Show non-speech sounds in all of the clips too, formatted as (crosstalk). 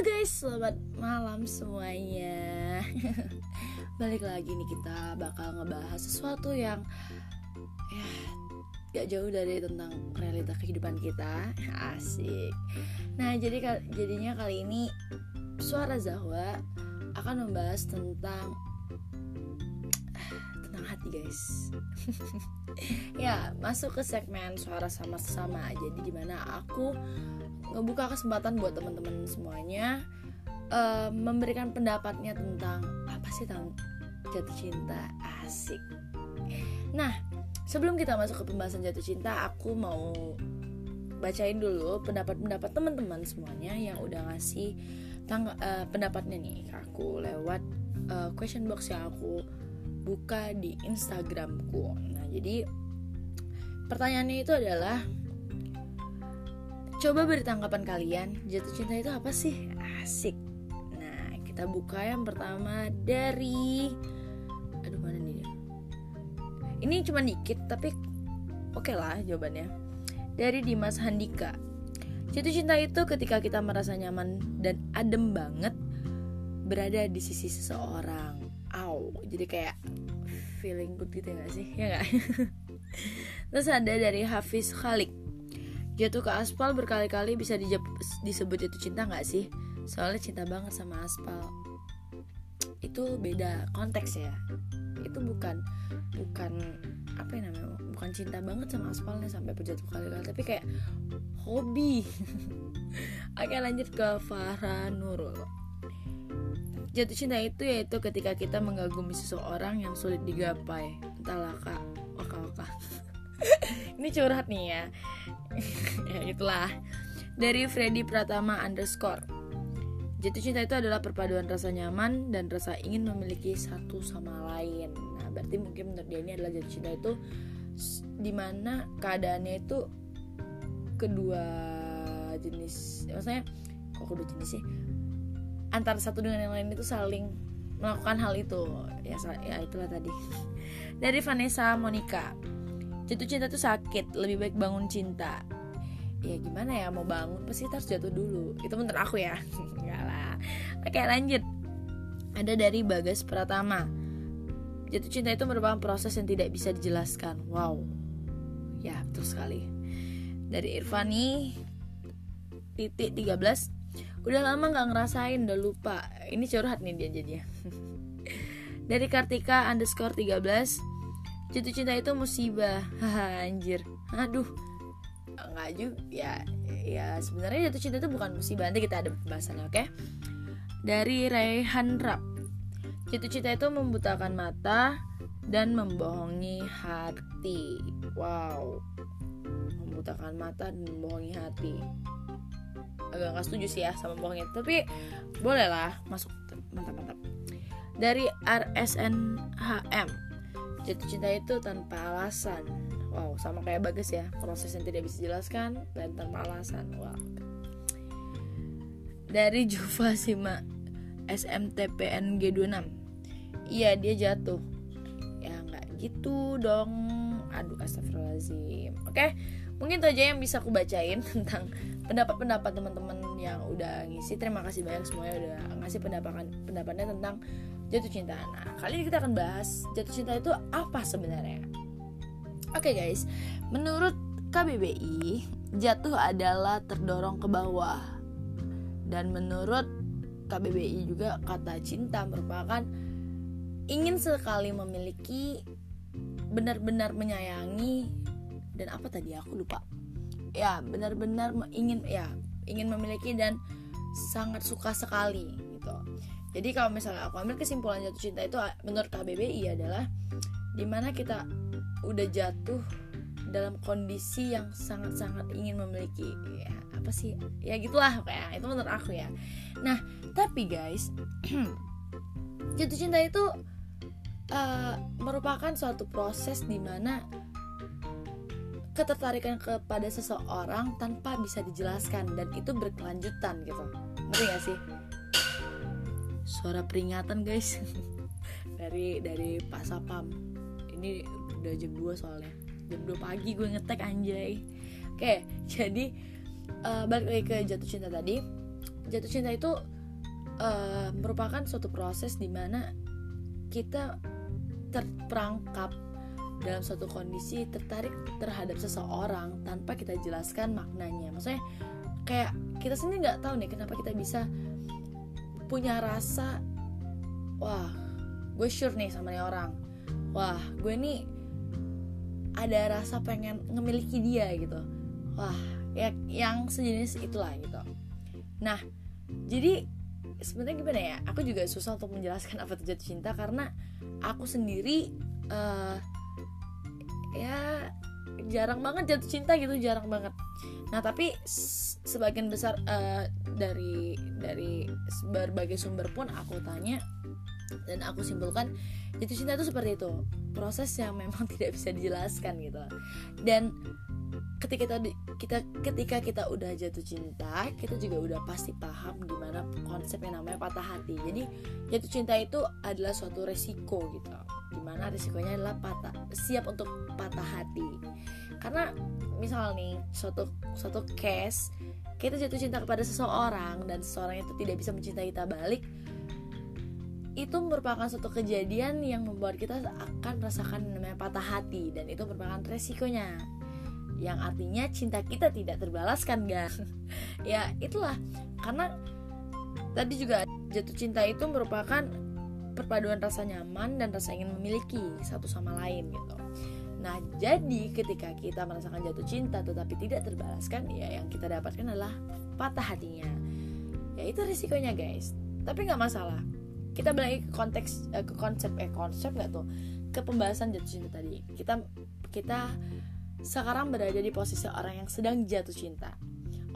Guys, selamat malam semuanya. (laughs) Balik lagi nih kita bakal ngebahas sesuatu yang Ya gak jauh dari tentang realita kehidupan kita. (laughs) Asik. Nah jadi jadinya kali ini Suara Zahwa akan membahas tentang (sighs) Tentang hati guys. (laughs) Ya masuk ke segmen suara sama-sama. Jadi di mana aku ngebuka kesempatan buat teman-teman semuanya uh, memberikan pendapatnya tentang apa sih tentang jatuh cinta asik. Nah, sebelum kita masuk ke pembahasan jatuh cinta, aku mau bacain dulu pendapat-pendapat teman-teman semuanya yang udah ngasih tang uh, pendapatnya nih ke aku lewat uh, question box yang aku buka di Instagramku. Nah, jadi pertanyaannya itu adalah Coba beri tanggapan kalian, jatuh cinta itu apa sih? Asik. Nah, kita buka yang pertama dari Aduh, mana nih? Ini cuma dikit tapi oke okay lah jawabannya. Dari Dimas Handika. Jatuh cinta itu ketika kita merasa nyaman dan adem banget berada di sisi seseorang. Aw, jadi kayak feeling good gitu gak sih? Ya gak? (laughs) Terus ada dari Hafiz Khalik Jatuh ke aspal berkali-kali bisa disebut jatuh cinta nggak sih? Soalnya cinta banget sama aspal. Itu beda konteks ya. Itu bukan bukan apa yang namanya? Bukan cinta banget sama aspalnya sampai berjatuh kali-kali, tapi kayak hobi. (laughs) Oke lanjut ke Farah Nurul. Jatuh cinta itu yaitu ketika kita mengagumi seseorang yang sulit digapai. Entahlah kak, waka-waka. (laughs) Ini curhat nih ya. (laughs) ya itulah. Dari Freddy Pratama underscore. Jatuh cinta itu adalah perpaduan rasa nyaman dan rasa ingin memiliki satu sama lain. Nah berarti mungkin menurut dia ini adalah jatuh cinta itu di mana keadaannya itu kedua jenis maksudnya kok kedua jenis sih? Antara satu dengan yang lain itu saling melakukan hal itu. Ya ya itulah tadi. (laughs) Dari Vanessa Monica jatuh cinta tuh sakit lebih baik bangun cinta. Ya gimana ya mau bangun pasti harus jatuh dulu. Itu menurut aku ya. (laughs) Enggak lah. Oke lanjut. Ada dari Bagas Pratama. Jatuh cinta itu merupakan proses yang tidak bisa dijelaskan. Wow. Ya betul sekali. Dari Irfani titik 13 udah lama nggak ngerasain udah lupa. Ini curhat nih dia jadinya. (laughs) Dari Kartika underscore 13 jatuh cinta itu musibah. (laughs) Anjir. Aduh. Nggak juga ya ya sebenarnya jatuh cinta itu bukan musibah. Nanti kita ada pembahasannya oke? Okay? dari Raihan Rap. Jatuh cinta itu membutakan mata dan membohongi hati. Wow. Membutakan mata dan membohongi hati. Agak nggak setuju sih ya sama bohongnya. Tapi boleh lah masuk. Mantap mantap dari RSNHM jatuh cinta itu tanpa alasan. Wow sama kayak bagus ya proses yang tidak bisa dijelaskan dan tanpa alasan. Wow. Dari Juva Sima SMTPNG 26 iya dia jatuh. Ya nggak gitu dong. Aduh astagfirullahaladzim. Oke mungkin itu aja yang bisa aku bacain (laughs) tentang pendapat-pendapat teman-teman yang udah ngisi. Terima kasih banyak semuanya udah ngasih pendapat pendapatnya tentang jatuh cinta. Nah, kali ini kita akan bahas jatuh cinta itu apa sebenarnya. Oke okay guys, menurut KBBI, jatuh adalah terdorong ke bawah. Dan menurut KBBI juga kata cinta merupakan ingin sekali memiliki, benar-benar menyayangi dan apa tadi aku lupa. Ya, benar-benar ingin ya, ingin memiliki dan sangat suka sekali gitu jadi kalau misalnya aku ambil kesimpulan jatuh cinta itu menurut KBBI adalah di mana kita udah jatuh dalam kondisi yang sangat-sangat ingin memiliki ya apa sih? Ya gitulah kayak itu menurut aku ya. Nah tapi guys (clears throat) jatuh cinta itu uh, merupakan suatu proses di mana ketertarikan kepada seseorang tanpa bisa dijelaskan dan itu berkelanjutan gitu. Ngerti gak sih suara peringatan guys. (laughs) Dari dari Pak Sapam. Ini udah jam 2 soalnya. Jam 2 pagi gue ngetek anjay. Oke jadi uh, balik lagi ke jatuh cinta tadi. Jatuh cinta itu uh, merupakan suatu proses di mana kita terperangkap dalam suatu kondisi tertarik terhadap seseorang tanpa kita jelaskan maknanya. Maksudnya kayak kita sendiri nggak tahu nih kenapa kita bisa punya rasa wah gue sure nih sama nih orang. Wah gue nih ada rasa pengen ngemiliki dia gitu. Wah ya yang sejenis itulah gitu. Nah jadi sebenarnya gimana ya? Aku juga susah untuk menjelaskan (laughs) apa itu jatuh cinta karena aku sendiri uh, ya jarang banget jatuh cinta gitu jarang banget. Nah tapi sebagian besar uh, dari dari berbagai sumber pun aku tanya dan aku simpulkan jatuh cinta itu seperti itu proses yang memang (laughs) tidak bisa dijelaskan gitu. Dan ketika kita kita ketika kita udah jatuh cinta kita juga udah pasti paham gimana konsep yang namanya patah hati. Jadi jatuh cinta itu adalah suatu resiko gitu di mana risikonya adalah patah siap untuk patah hati. Karena misal nih suatu suatu case kita jatuh cinta kepada seseorang dan seseorang itu tidak bisa mencintai kita balik itu merupakan suatu kejadian yang membuat kita akan merasakan namanya patah hati dan itu merupakan resikonya. Yang artinya cinta kita tidak terbalaskan guys. (laughs) Ya itulah. Karena tadi juga jatuh cinta itu merupakan perpaduan rasa nyaman dan rasa ingin memiliki satu sama lain gitu. Nah, jadi ketika kita merasakan jatuh cinta tetapi tidak terbalaskan, ya yang kita dapatkan adalah patah hatinya. Ya itu risikonya guys. Tapi nggak masalah. Kita balik ke konteks eh, ke konsep eh konsep nggak tuh ke pembahasan jatuh cinta tadi. Kita kita sekarang berada di posisi orang yang sedang jatuh cinta.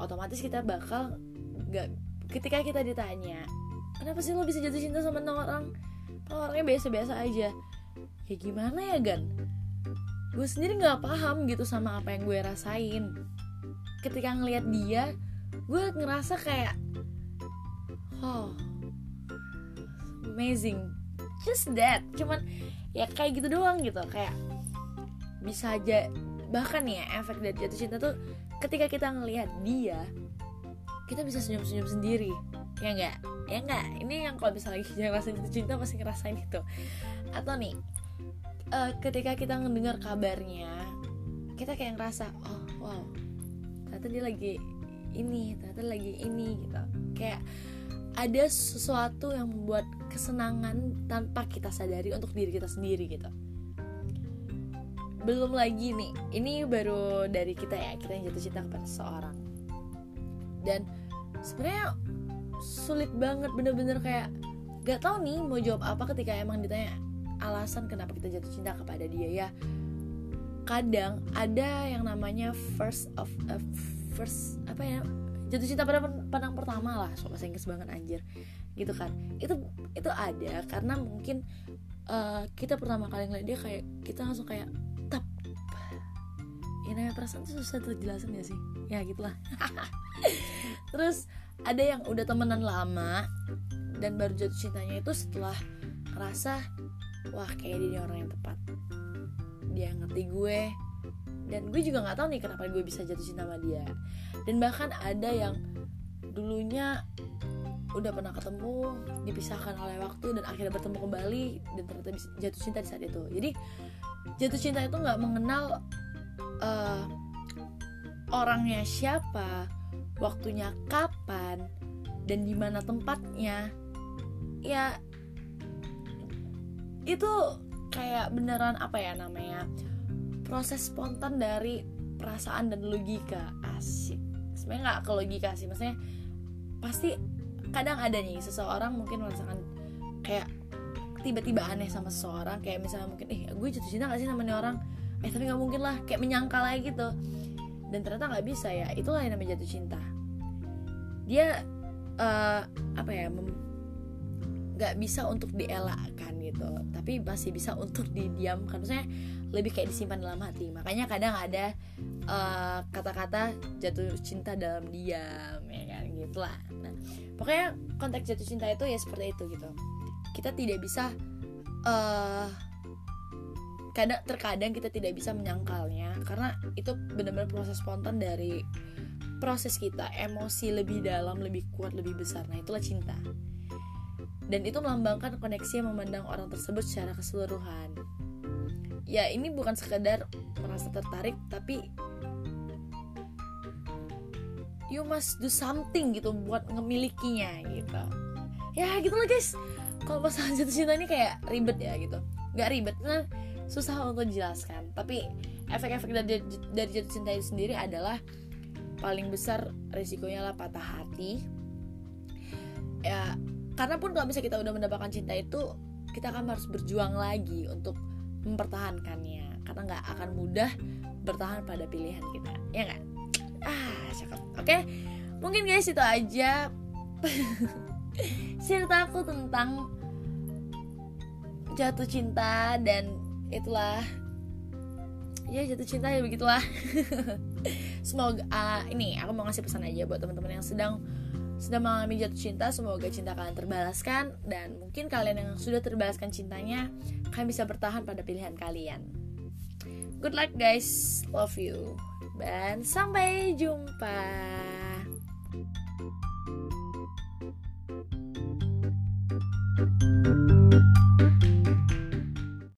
Otomatis kita bakal nggak ketika kita ditanya kenapa sih lo bisa jatuh cinta sama orang orangnya biasa-biasa aja ya gimana ya Gan gue sendiri nggak paham gitu sama apa yang gue rasain. Ketika ngelihat dia gue ngerasa kayak oh amazing. Just that. Cuman ya kayak gitu doang gitu. Kayak bisa aja bahkan ya efek dari jatuh cinta tuh ketika kita ngelihat dia kita bisa senyum-senyum sendiri. Ya enggak ya enggak ini yang kalau misalnya lagi (laughs) ngerasain jatuh cinta pasti ngerasain itu. Atau nih uh, ketika kita mendengar kabarnya kita kayak ngerasa oh wow ternyata dia lagi ini ternyata lagi ini gitu. Kayak ada sesuatu yang membuat kesenangan tanpa kita sadari untuk diri kita sendiri gitu. Belum lagi nih ini baru dari kita ya kita yang jatuh cinta kepada seseorang. Dan sebenarnya sulit banget bener-bener kayak gak tau nih mau jawab apa ketika emang ditanya alasan kenapa kita jatuh cinta kepada dia ya. Kadang ada yang namanya first of uh, first apa ya jatuh cinta pada pandang pertama lah so bahasa Inggris banget anjir. Gitu kan. Itu itu ada karena mungkin uh, kita pertama kali ngeliat dia kayak kita langsung kayak tap. Ya namanya perasaan itu susah terjelasin ya sih? Ya gitulah. (laughs) Terus ada yang udah temenan lama dan baru jatuh cintanya itu setelah ngerasa wah kayak dia orang yang tepat. Dia ngerti gue. Dan gue juga nggak tahu nih kenapa gue bisa jatuh cinta sama dia. Dan bahkan ada yang dulunya udah pernah ketemu dipisahkan oleh waktu dan akhirnya bertemu kembali dan ternyata jatuh cinta di saat itu. Jadi jatuh cinta itu nggak mengenal uh, orangnya siapa waktunya kapan dan di mana tempatnya. Ya itu kayak beneran apa ya namanya? Proses spontan dari perasaan dan logika. Asik. Sebenarnya nggak ke logika sih maksudnya pasti kadang ada nih seseorang mungkin merasakan kayak tiba-tiba aneh sama seseorang kayak misalnya mungkin eh gue jatuh cinta gak sih sama nih orang? Eh tapi nggak mungkin lah kayak menyangkal aja gitu. Dan ternyata nggak bisa ya itulah yang namanya jatuh cinta. Dia uh, apa ya nggak bisa untuk dielakkan gitu. Tapi masih bisa untuk didiamkan. Maksudnya lebih kayak disimpan dalam hati. Makanya kadang ada eh, kata-kata jatuh cinta dalam diam ya kan? Gitulah. Nah pokoknya konteks jatuh cinta itu ya seperti itu gitu. Kita tidak bisa uh, kadang terkadang kita tidak bisa menyangkalnya. Karena itu benar-benar proses spontan dari proses kita. Emosi lebih dalam lebih kuat lebih besar. Nah itulah cinta dan itu melambangkan koneksi yang memandang orang tersebut secara keseluruhan. Ya ini bukan sekedar merasa tertarik tapi you must do something gitu buat ngemilikinya gitu. Ya gitu lah guys. Kalau masalah jatuh cinta ini kayak ribet ya gitu. Nggak ribet nah susah untuk dijelaskan. Tapi efek-efek dari dari jatuh cinta itu sendiri adalah paling besar risikonya lah patah hati. Ya karena pun kalau misalnya kita udah mendapatkan cinta itu kita akan harus berjuang lagi untuk mempertahankannya. Karena nggak akan mudah bertahan pada pilihan kita. Ya nggak? Ah cakep. Oke? Mungkin guys itu aja (laughs) cerita aku tentang jatuh cinta dan itulah. Ya jatuh cinta ya begitulah. (laughs) Semoga uh, ini aku mau ngasih pesan aja buat teman-teman yang sedang sudah mengalami jatuh cinta, semoga cinta kalian terbalaskan dan mungkin kalian yang sudah terbalaskan cintanya, kalian bisa bertahan pada pilihan kalian. Good luck guys, love you. Dan sampai jumpa.